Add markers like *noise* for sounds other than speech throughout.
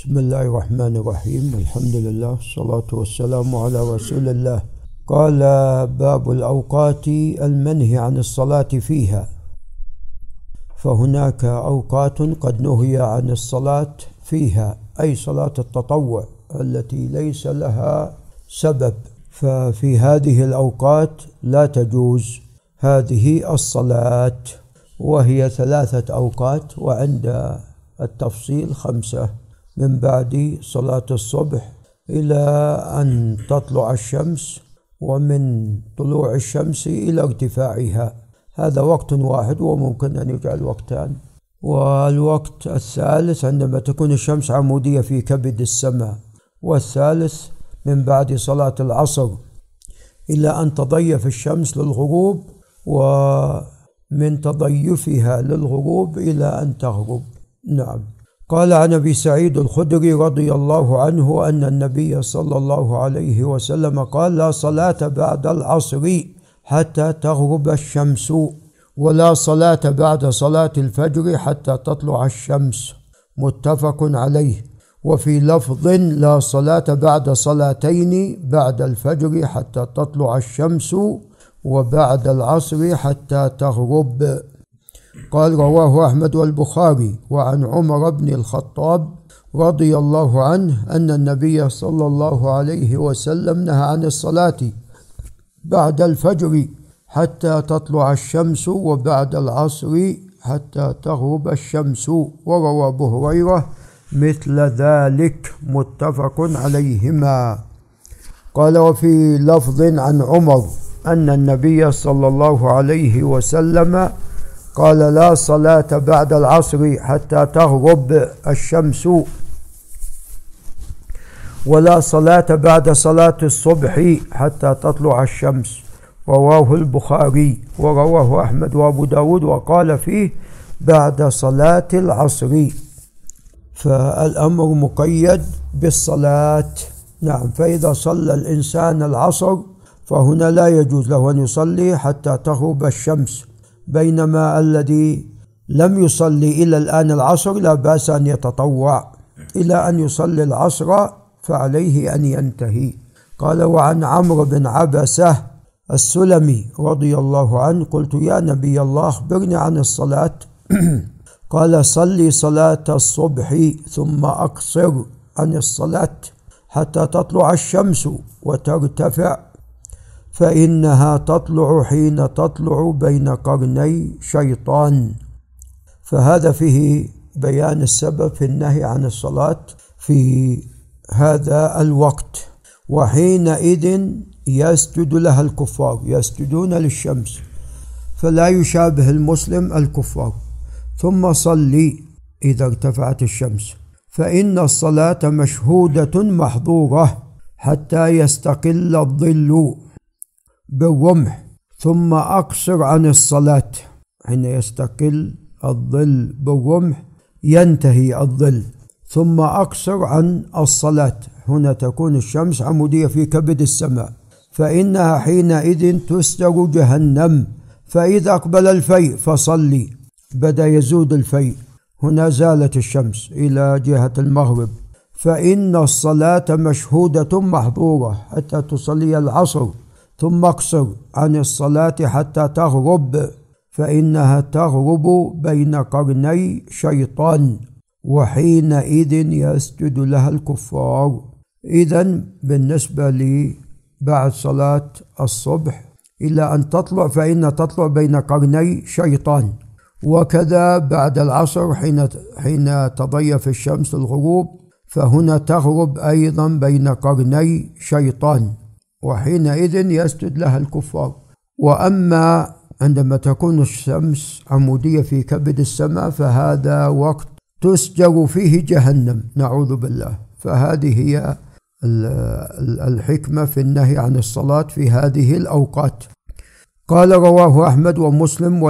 بسم الله الرحمن الرحيم. الحمد لله الصلاة والسلام على رسول الله. قال باب الأوقات المنهي عن الصلاة فيها. فهناك أوقات قد نهي عن الصلاة فيها أي صلاة التطوع التي ليس لها سبب. ففي هذه الأوقات لا تجوز هذه الصلاة وهي ثلاثة أوقات وعند التفصيل خمسة. من بعد صلاة الصبح إلى أن تطلع الشمس ومن طلوع الشمس إلى ارتفاعها. هذا وقت واحد وممكن أن يجعل وقتان. والوقت الثالث عندما تكون الشمس عمودية في كبد السماء. والثالث من بعد صلاة العصر إلى أن تضيف الشمس للغروب ومن تضيفها للغروب إلى أن تغرب. نعم. قال عن أبي سعيد الخدري رضي الله عنه أن النبي صلى الله عليه وسلم قال لا صلاة بعد العصر حتى تغرب الشمس ولا صلاة بعد صلاة الفجر حتى تطلع الشمس. متفق عليه. وفي لفظ لا صلاة بعد صلاتين بعد الفجر حتى تطلع الشمس وبعد العصر حتى تغرب. قال رواه أحمد والبخاري وعن عمر بن الخطاب رضي الله عنه أن النبي صلى الله عليه وسلم نهى عن الصلاة بعد الفجر حتى تطلع الشمس وبعد العصر حتى تغرب الشمس وروى أبو هريرة مثل ذلك متفق عليهما. قال وفي لفظ عن عمر أن النبي صلى الله عليه وسلم قال لا صلاة بعد العصر حتى تغرب الشمس ولا صلاة بعد صلاة الصبح حتى تطلع الشمس. رواه البخاري ورواه أحمد وأبو داود وقال فيه بعد صلاة العصر. فالأمر مقيد بالصلاة. نعم فإذا صلى الإنسان العصر فهنا لا يجوز له أن يصلي حتى تغرب الشمس. بينما الذي لم يصلي إلى الآن العصر لا بأس أن يتطوع. إلى أن يصلي العصر فعليه أن ينتهي. قال وعن عمرو بن عبسة السلمي رضي الله عنه قلت يا نبي الله أخبرني عن الصلاة. *clears throat* قال صلي صلاة الصبح ثم أقصر عن الصلاة حتى تطلع الشمس وترتفع فإنها تطلع حين تطلع بين قرني شيطان. فهذا فيه بيان السبب في النهي عن الصلاة في هذا الوقت. وحينئذ يسجد لها الكفار يسجدون للشمس فلا يشابه المسلم الكفار. ثم صلي إذا ارتفعت الشمس. فإن الصلاة مشهودة محظورة حتى يستقل الظل. بالرمح ثم أقصر عن الصلاة. حين يستقل الظل بالرمح ينتهي الظل. ثم أقصر عن الصلاة. هنا تكون الشمس عمودية في كبد السماء. فإنها حينئذ تسجر جهنم. فإذا أقبل الفيء فصلي. بدأ يزود الفيء. هنا زالت الشمس إلى جهة المغرب. فإن الصلاة مشهودة محظورة حتى تصلي العصر. ثم اقصر عن الصلاة حتى تغرب فإنها تغرب بين قرني شيطان وحينئذ يسجد لها الكفار. إذا بالنسبة لي بعد صلاة الصبح إلى أن تطلع فإن تطلع بين قرني شيطان. وكذا بعد العصر حين حين تضيف الشمس الغروب فهنا تغرب أيضا بين قرني شيطان. وحينئذ يسجد لها الكفار. وأما عندما تكون الشمس عمودية في كبد السماء فهذا وقت تسجر فيه جهنم نعوذ بالله. فهذه هي الحكمة في النهي عن الصلاة في هذه الأوقات. قال رواه أحمد ومسلم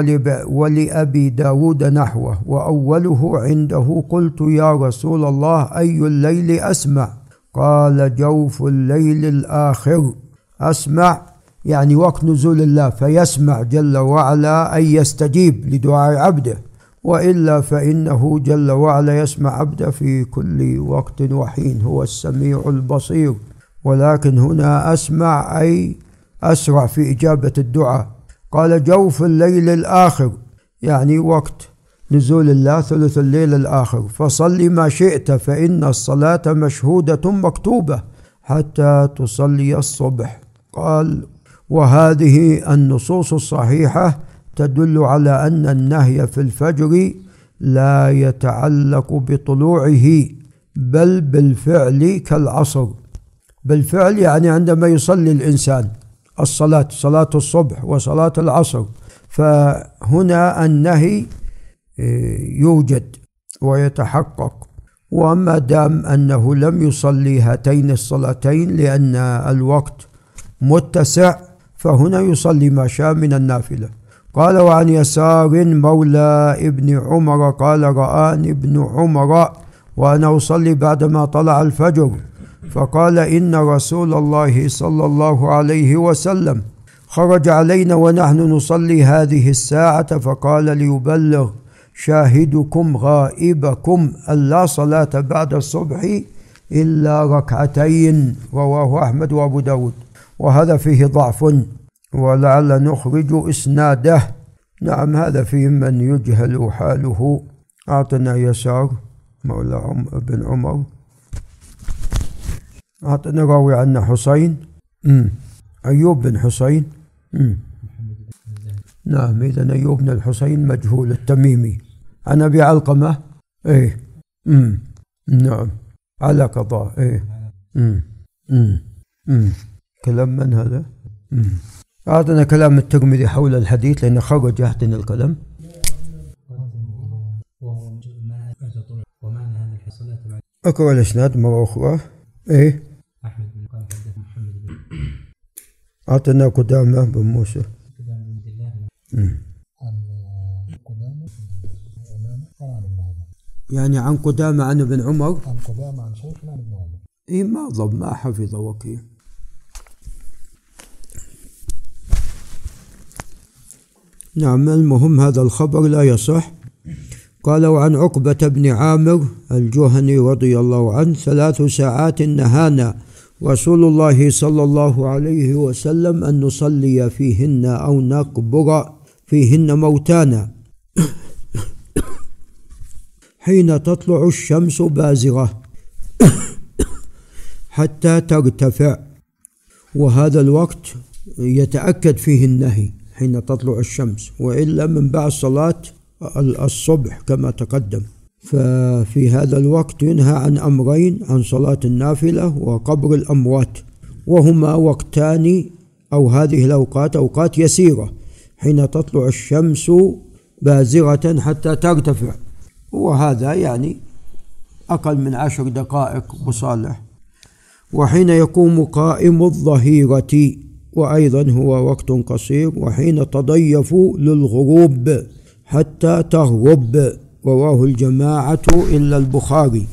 ولأبي داود نحوه وأوله عنده قلت يا رسول الله أي الليل أسمع؟ قال جوف الليل الآخر. أسمع يعني وقت نزول الله فيسمع جل وعلا أن يستجيب لدعاء عبده. وإلا فإنه جل وعلا يسمع عبده في كل وقت وحين هو السميع البصير. ولكن هنا أسمع أي أسرع في إجابة الدعاء. قال جوف الليل الآخر يعني وقت نزول الله ثلث الليل الآخر. فصل ما شئت فإن الصلاة مشهودة مكتوبة حتى تصلي الصبح. قال وهذه النصوص الصحيحة تدل على أن النهي في الفجر لا يتعلق بطلوعه بل بالفعل كالعصر. بالفعل يعني عندما يصلي الإنسان الصلاة صلاة الصبح وصلاة العصر. فهنا النهي يوجد ويتحقق. وما دام أنه لم يصلي هاتين الصلاتين لأن الوقت متسع فهنا يصلي ما شاء من النافلة. قال وعن يسار مولى ابن عمر قال رآني ابن عمر وأنا أصلي بعدما طلع الفجر فقال إن رسول الله صلى الله عليه وسلم خرج علينا ونحن نصلي هذه الساعة فقال ليبلغ شاهدكم غائبكم ألا صلاة بعد الصبح إلا ركعتين رواه أحمد وأبو داود. وهذا فيه ضعف ولعل نخرج إسناده. نعم هذا فيه من يجهل حاله. أعطنا يسار مولى بن عمر. أعطنا راوي عنا حسين. أيوب بن حسين. نعم إذا أيوب بن الحسين مجهول التميمي. عن أبي علقمة إيه مم. نعم على قضاء إيه مم. مم. مم. كلام من هذا؟ مم. أعطنا كلام الترمذي حول الحديث لأن خرج يحتن القلم أقرأ الإسناد مرة أخرى إيه أحمد بن محمد بن أعطنا قدامة بن موسى يعني عن قدامة عن ابن عمر؟ عن قدامة عن شيخنا ابن عمر. إيه ما ضب ما حفظ وكيل. نعم المهم هذا الخبر لا يصح. قال وعن عقبة بن عامر الجهني رضي الله عنه ثلاث ساعات نهانا رسول الله صلى الله عليه وسلم أن نصلي فيهن أو نقبر فيهن موتانا. حين تطلع الشمس بازغة *coughs* حتى ترتفع. وهذا الوقت يتأكد فيه النهي حين تطلع الشمس وإلا من بعد صلاة الصبح كما تقدم. ففي هذا الوقت ينهى عن أمرين عن صلاة النافلة وقبر الأموات. وهما وقتان أو هذه الأوقات أوقات يسيرة حين تطلع الشمس بازغة حتى ترتفع. وهذا يعني أقل من عشر دقائق وصالح وحين يقوم قائم الظهيرة وأيضا هو وقت قصير وحين تضيف للغروب حتى تغرب رواه الجماعة إلا البخاري.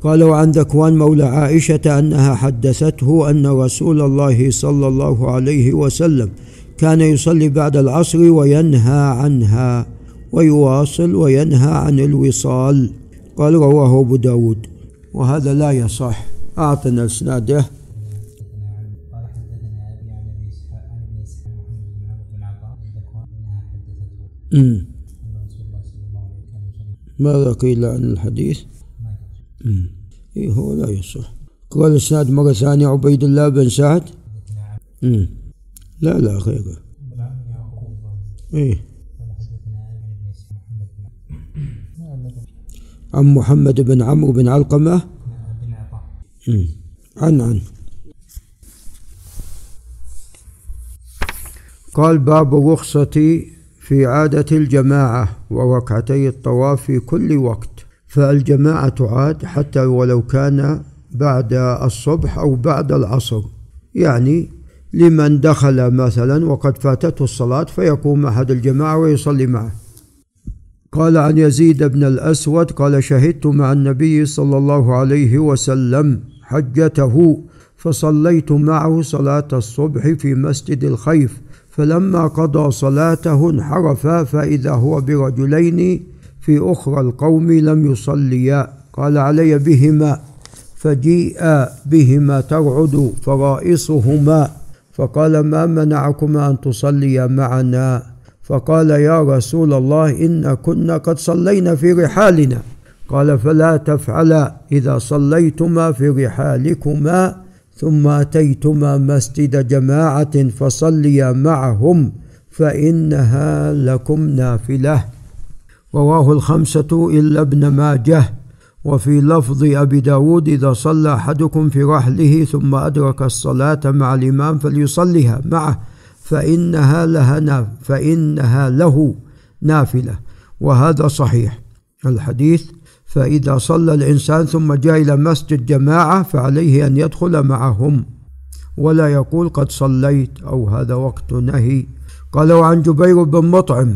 قالوا عن ذكوان مولى عائشة أنها حدثته أن رسول الله صلى الله عليه وسلم كان يصلي بعد العصر وينهى عنها ويواصل وينهى عن الوصال. قال رواه أبو داود. وهذا لا يصح. أعطنا إسناده. ماذا قيل عن الحديث؟ إيه هو لا يصح. قال السناد مرة ثانية عبيد الله بن سعد. مم. لا لا غيره إيه. عن محمد بن عمرو بن علقمة. عن عن. قال باب الرخصة في عادة الجماعة وركعتي الطواف في كل وقت. فالجماعة تعاد حتى ولو كان بعد الصبح أو بعد العصر. يعني لمن دخل مثلا وقد فاتته الصلاة فيقوم أحد الجماعة ويصلي معه. قال عن يزيد بن الأسود قال شهدت مع النبي صلى الله عليه وسلم حجته فصليت معه صلاة الصبح في مسجد الخيف فلما قضى صلاته انحرف فإذا هو برجلين في أخرى القوم لم يصليا. قال علي بهما فجيء بهما ترعد فرائصهما. فقال ما منعكما أن تصليا معنا؟ فقال يا رسول الله إن كنا قد صلينا في رحالنا. قال فلا تفعلا إذا صليتما في رحالكما ثم أتيتما مسجد جماعة فصليا معهم فإنها لكم نافلة. رواه الخمسة إلا ابن ماجه. وفي لفظ أبي داود إذا صلى أحدكم في رحله ثم أدرك الصلاة مع الإمام فليصليها معه فإنها لها فإنها له نافلة. وهذا صحيح. الحديث فإذا صلى الإنسان ثم جاء إلى مسجد جماعة فعليه أن يدخل معهم. ولا يقول قد صليت أو هذا وقت نهي. قال وعن جبير بن مطعم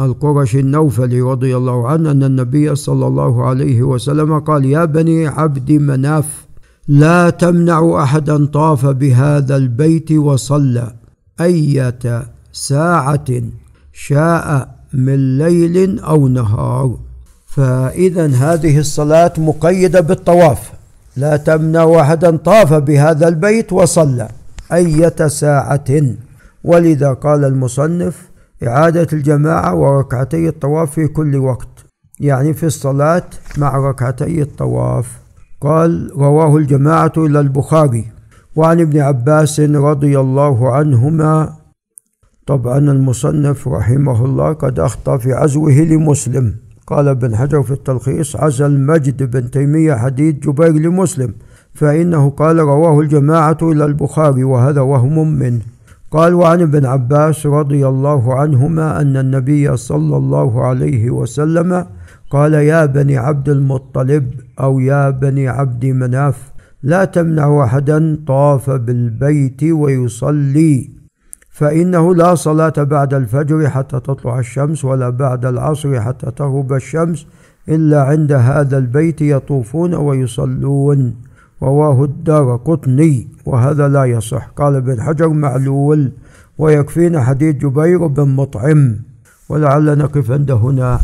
القرشي النوفلي رضي الله عنه أن النبي صلى الله عليه وسلم قال يا بني عبد مناف لا تمنع أحدا طاف بهذا البيت وصلى أية ساعة شاء من ليل أو نهار. فإذا هذه الصلاة مقيدة بالطواف. لا تمنع أحدا طاف بهذا البيت وصلى أية ساعة. ولذا قال المصنف إعادة الجماعة وركعتي الطواف في كل وقت يعني في الصلاة مع ركعتي الطواف. قال رواه الجماعة إلى البخاري. وعن ابن عباس رضي الله عنهما. طبعا المصنف رحمه الله قد أخطأ في عزوه لمسلم. قال ابن حجر في التلخيص عزى المجد بن تيمية حديث جبير لمسلم فإنه قال رواه الجماعة إلى البخاري وهذا وهم منه. قال وعن ابن عباس رضي الله عنهما أن النبي صلى الله عليه وسلم قال يا بني عبد المطلب أو يا بني عبد مناف لا تمنع أحدا طاف بالبيت ويصلي فإنه لا صلاة بعد الفجر حتى تطلع الشمس ولا بعد العصر حتى تغرب الشمس إلا عند هذا البيت يطوفون ويصلون. رواه الدار قطني وهذا لا يصح. قال ابن حجر معلول ويكفينا حديث جبير بن مطعم ولعل نقف عند هنا.